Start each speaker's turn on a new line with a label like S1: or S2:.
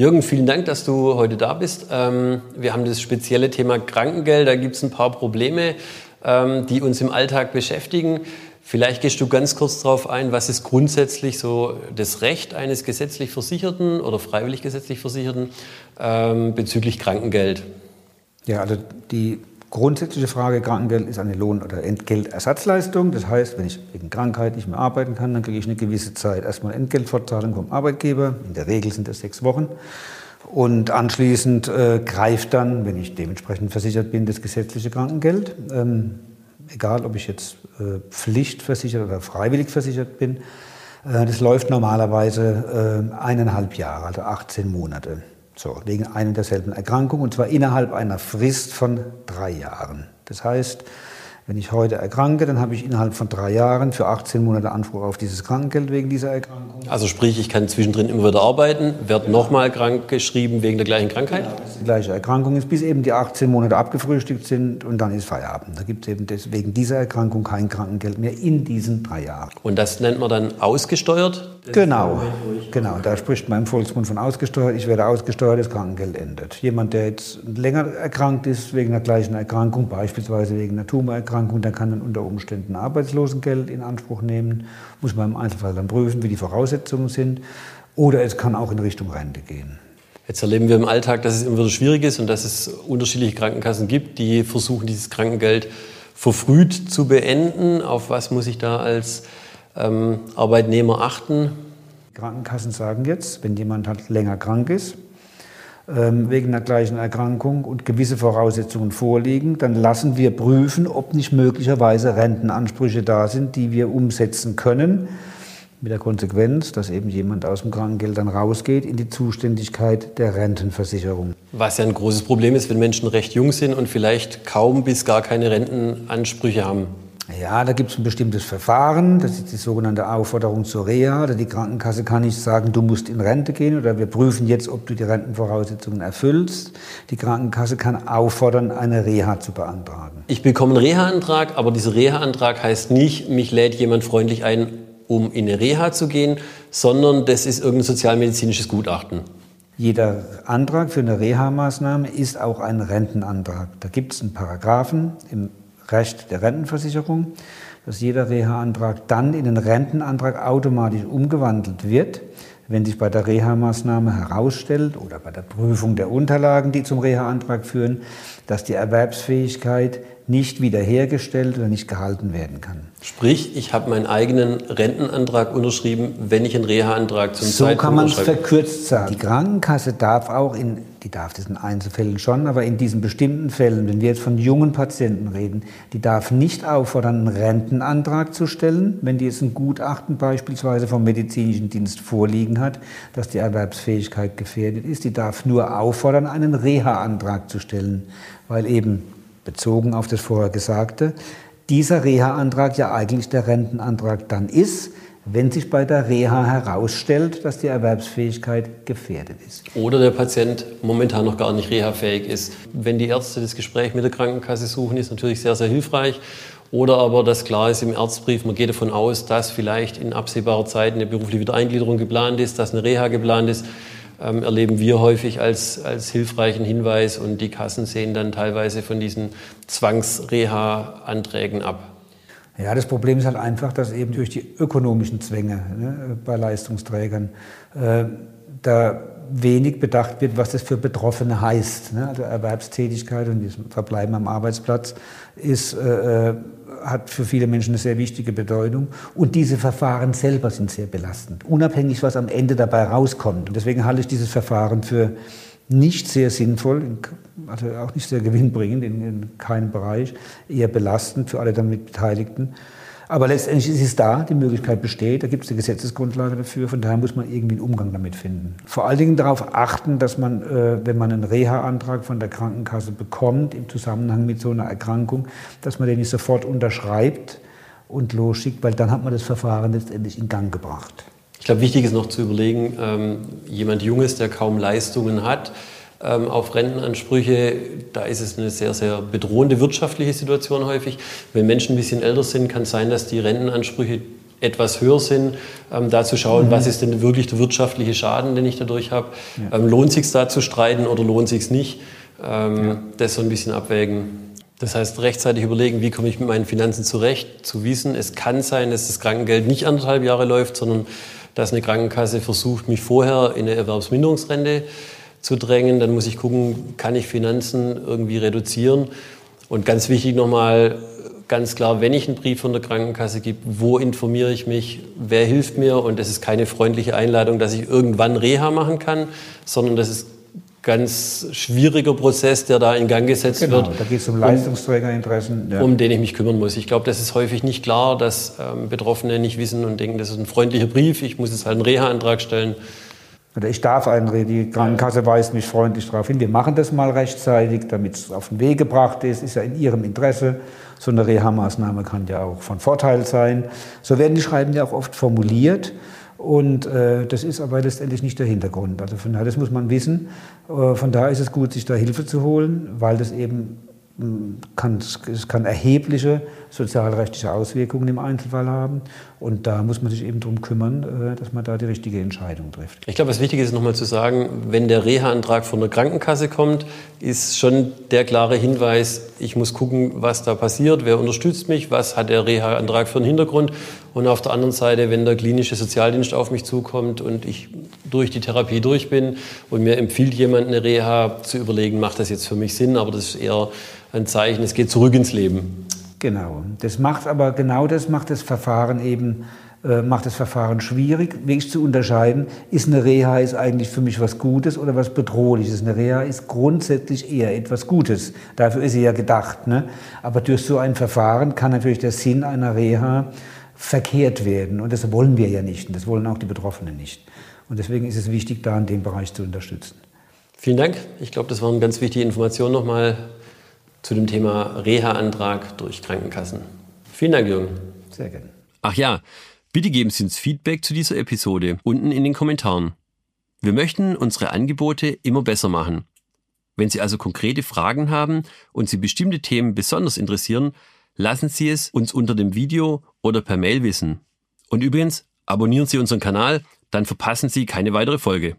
S1: Jürgen, vielen Dank, dass du heute da bist. Ähm, wir haben das spezielle Thema Krankengeld. Da gibt es ein paar Probleme, ähm, die uns im Alltag beschäftigen. Vielleicht gehst du ganz kurz darauf ein, was ist grundsätzlich so das Recht eines gesetzlich Versicherten oder freiwillig gesetzlich Versicherten ähm, bezüglich Krankengeld?
S2: Ja, also die grundsätzliche Frage Krankengeld ist eine Lohn- oder Entgeltersatzleistung. Das heißt, wenn ich wegen Krankheit nicht mehr arbeiten kann, dann kriege ich eine gewisse Zeit erstmal Entgeltfortzahlung vom Arbeitgeber. In der Regel sind das sechs Wochen. Und anschließend äh, greift dann, wenn ich dementsprechend versichert bin, das gesetzliche Krankengeld. Ähm, egal, ob ich jetzt äh, pflichtversichert oder freiwillig versichert bin. Äh, das läuft normalerweise äh, eineinhalb Jahre, also 18 Monate. So, wegen einer derselben Erkrankung und zwar innerhalb einer Frist von drei Jahren. Das heißt, wenn ich heute erkranke, dann habe ich innerhalb von drei Jahren für 18 Monate Anspruch auf dieses Krankengeld wegen dieser Erkrankung.
S1: Also sprich, ich kann zwischendrin immer wieder arbeiten, werde nochmal krank geschrieben wegen der gleichen Krankheit?
S2: Genau, die gleiche Erkrankung ist, bis eben die 18 Monate abgefrühstückt sind und dann ist Feierabend. Da gibt es eben wegen dieser Erkrankung kein Krankengeld mehr in diesen drei Jahren.
S1: Und das nennt man dann ausgesteuert?
S2: Genau, genau. Da spricht man im Volksmund von ausgesteuert. Ich werde ausgesteuert, das Krankengeld endet. Jemand, der jetzt länger erkrankt ist wegen der gleichen Erkrankung, beispielsweise wegen einer Tumorerkrankung, Erkrankung, der kann dann unter Umständen Arbeitslosengeld in Anspruch nehmen. Muss man im Einzelfall dann prüfen, wie die Voraussetzungen sind. Oder es kann auch in Richtung Rente gehen.
S1: Jetzt erleben wir im Alltag, dass es immer wieder schwierig ist und dass es unterschiedliche Krankenkassen gibt, die versuchen, dieses Krankengeld verfrüht zu beenden. Auf was muss ich da als ähm, Arbeitnehmer achten?
S2: Die Krankenkassen sagen jetzt, wenn jemand halt länger krank ist, wegen der gleichen Erkrankung und gewisse Voraussetzungen vorliegen, dann lassen wir prüfen, ob nicht möglicherweise Rentenansprüche da sind, die wir umsetzen können. Mit der Konsequenz, dass eben jemand aus dem Krankengeld dann rausgeht in die Zuständigkeit der Rentenversicherung.
S1: Was ja ein großes Problem ist, wenn Menschen recht jung sind und vielleicht kaum bis gar keine Rentenansprüche haben.
S2: Ja, da gibt es ein bestimmtes Verfahren, das ist die sogenannte Aufforderung zur Reha. Die Krankenkasse kann nicht sagen, du musst in Rente gehen oder wir prüfen jetzt, ob du die Rentenvoraussetzungen erfüllst. Die Krankenkasse kann auffordern, eine Reha zu beantragen.
S1: Ich bekomme einen Reha-Antrag, aber dieser Reha-Antrag heißt nicht, mich lädt jemand freundlich ein, um in eine Reha zu gehen, sondern das ist irgendein sozialmedizinisches Gutachten.
S2: Jeder Antrag für eine Reha-Maßnahme ist auch ein Rentenantrag. Da gibt es einen Paragraphen im Recht der Rentenversicherung, dass jeder Reha-Antrag dann in den Rentenantrag automatisch umgewandelt wird, wenn sich bei der Reha-Maßnahme herausstellt oder bei der Prüfung der Unterlagen, die zum Reha-Antrag führen, dass die Erwerbsfähigkeit nicht wiederhergestellt oder nicht gehalten werden kann.
S1: Sprich, ich habe meinen eigenen Rentenantrag unterschrieben, wenn ich einen Reha-Antrag zum
S2: so Zeitpunkt So kann man es verkürzt sagen. Die Krankenkasse darf auch in, die darf das in Einzelfällen schon, aber in diesen bestimmten Fällen, wenn wir jetzt von jungen Patienten reden, die darf nicht auffordern, einen Rentenantrag zu stellen, wenn die jetzt ein Gutachten beispielsweise vom medizinischen Dienst vorliegen hat, dass die Erwerbsfähigkeit gefährdet ist. Die darf nur auffordern, einen Reha-Antrag zu stellen, weil eben bezogen auf das vorher Gesagte, dieser Reha-Antrag ja eigentlich der Rentenantrag dann ist, wenn sich bei der Reha herausstellt, dass die Erwerbsfähigkeit gefährdet ist.
S1: Oder der Patient momentan noch gar nicht reha-fähig ist. Wenn die Ärzte das Gespräch mit der Krankenkasse suchen, ist natürlich sehr, sehr hilfreich. Oder aber, dass klar ist im Arztbrief, man geht davon aus, dass vielleicht in absehbarer Zeit eine berufliche Wiedereingliederung geplant ist, dass eine Reha geplant ist ähm, erleben wir häufig als, als hilfreichen Hinweis und die Kassen sehen dann teilweise von diesen Zwangsreha-Anträgen ab.
S2: Ja, das Problem ist halt einfach, dass eben durch die ökonomischen Zwänge ne, bei Leistungsträgern äh, da wenig bedacht wird, was das für Betroffene heißt. Ne? Also Erwerbstätigkeit und das Verbleiben am Arbeitsplatz ist äh, äh hat für viele Menschen eine sehr wichtige Bedeutung. Und diese Verfahren selber sind sehr belastend, unabhängig, was am Ende dabei rauskommt. Und deswegen halte ich dieses Verfahren für nicht sehr sinnvoll, also auch nicht sehr gewinnbringend in, in keinem Bereich, eher belastend für alle damit Beteiligten. Aber letztendlich ist es da, die Möglichkeit besteht, da gibt es eine Gesetzesgrundlage dafür, von daher muss man irgendwie einen Umgang damit finden. Vor allen Dingen darauf achten, dass man, äh, wenn man einen Reha-Antrag von der Krankenkasse bekommt, im Zusammenhang mit so einer Erkrankung, dass man den nicht sofort unterschreibt und losschickt, weil dann hat man das Verfahren letztendlich in Gang gebracht.
S1: Ich glaube, wichtig ist noch zu überlegen, ähm, jemand Junges, der kaum Leistungen hat, auf Rentenansprüche, da ist es eine sehr, sehr bedrohende wirtschaftliche Situation häufig. Wenn Menschen ein bisschen älter sind, kann es sein, dass die Rentenansprüche etwas höher sind, ähm, da zu schauen, mhm. was ist denn wirklich der wirtschaftliche Schaden, den ich dadurch habe. Ja. Ähm, lohnt sich da zu streiten oder lohnt sich nicht? Ähm, ja. Das so ein bisschen abwägen. Das heißt, rechtzeitig überlegen, wie komme ich mit meinen Finanzen zurecht, zu wissen, es kann sein, dass das Krankengeld nicht anderthalb Jahre läuft, sondern dass eine Krankenkasse versucht, mich vorher in eine Erwerbsminderungsrente zu drängen. Dann muss ich gucken, kann ich Finanzen irgendwie reduzieren. Und ganz wichtig nochmal, ganz klar, wenn ich einen Brief von der Krankenkasse gebe, wo informiere ich mich, wer hilft mir? Und das ist keine freundliche Einladung, dass ich irgendwann Reha machen kann, sondern das ist ganz schwieriger Prozess, der da in Gang gesetzt genau, wird.
S2: Da geht es um Leistungsträgerinteressen.
S1: Ja. Um den ich mich kümmern muss. Ich glaube, das ist häufig nicht klar, dass ähm, Betroffene nicht wissen und denken, das ist ein freundlicher Brief, ich muss jetzt halt einen Reha-Antrag stellen.
S2: Oder ich darf einen, die Krankenkasse weist mich freundlich darauf hin. Wir machen das mal rechtzeitig, damit es auf den Weg gebracht ist. Ist ja in Ihrem Interesse. So eine Reha-Maßnahme kann ja auch von Vorteil sein. So werden die Schreiben ja auch oft formuliert. Und äh, das ist aber letztendlich nicht der Hintergrund. Also von daher, das muss man wissen. Äh, von daher ist es gut, sich da Hilfe zu holen, weil das eben kann, es kann erhebliche sozialrechtliche Auswirkungen im Einzelfall haben. Und da muss man sich eben darum kümmern, äh, dass man da die richtige Entscheidung trifft.
S1: Ich glaube, was wichtig ist, nochmal zu sagen, wenn der Reha-Antrag von der Krankenkasse kommt, ist schon der klare Hinweis, ich muss gucken, was da passiert, wer unterstützt mich, was hat der Reha-Antrag für einen Hintergrund. Und auf der anderen Seite, wenn der klinische Sozialdienst auf mich zukommt und ich durch die Therapie durch bin und mir empfiehlt jemand eine Reha, zu überlegen, macht das jetzt für mich Sinn, aber das ist eher ein Zeichen, es geht zurück ins Leben.
S2: Genau. Das macht aber genau das macht das Verfahren eben äh, macht das Verfahren schwierig, wirklich zu unterscheiden, ist eine Reha ist eigentlich für mich was Gutes oder was Bedrohliches. Eine Reha ist grundsätzlich eher etwas Gutes. Dafür ist sie ja gedacht. Ne? Aber durch so ein Verfahren kann natürlich der Sinn einer Reha verkehrt werden. Und das wollen wir ja nicht. Und das wollen auch die Betroffenen nicht. Und deswegen ist es wichtig, da in dem Bereich zu unterstützen.
S1: Vielen Dank. Ich glaube, das waren ganz wichtige Informationen nochmal zu dem Thema Reha-Antrag durch Krankenkassen. Vielen Dank, Jürgen.
S2: Sehr gerne.
S1: Ach ja, bitte geben Sie uns Feedback zu dieser Episode unten in den Kommentaren. Wir möchten unsere Angebote immer besser machen. Wenn Sie also konkrete Fragen haben und Sie bestimmte Themen besonders interessieren, lassen Sie es uns unter dem Video oder per Mail wissen. Und übrigens, abonnieren Sie unseren Kanal, dann verpassen Sie keine weitere Folge.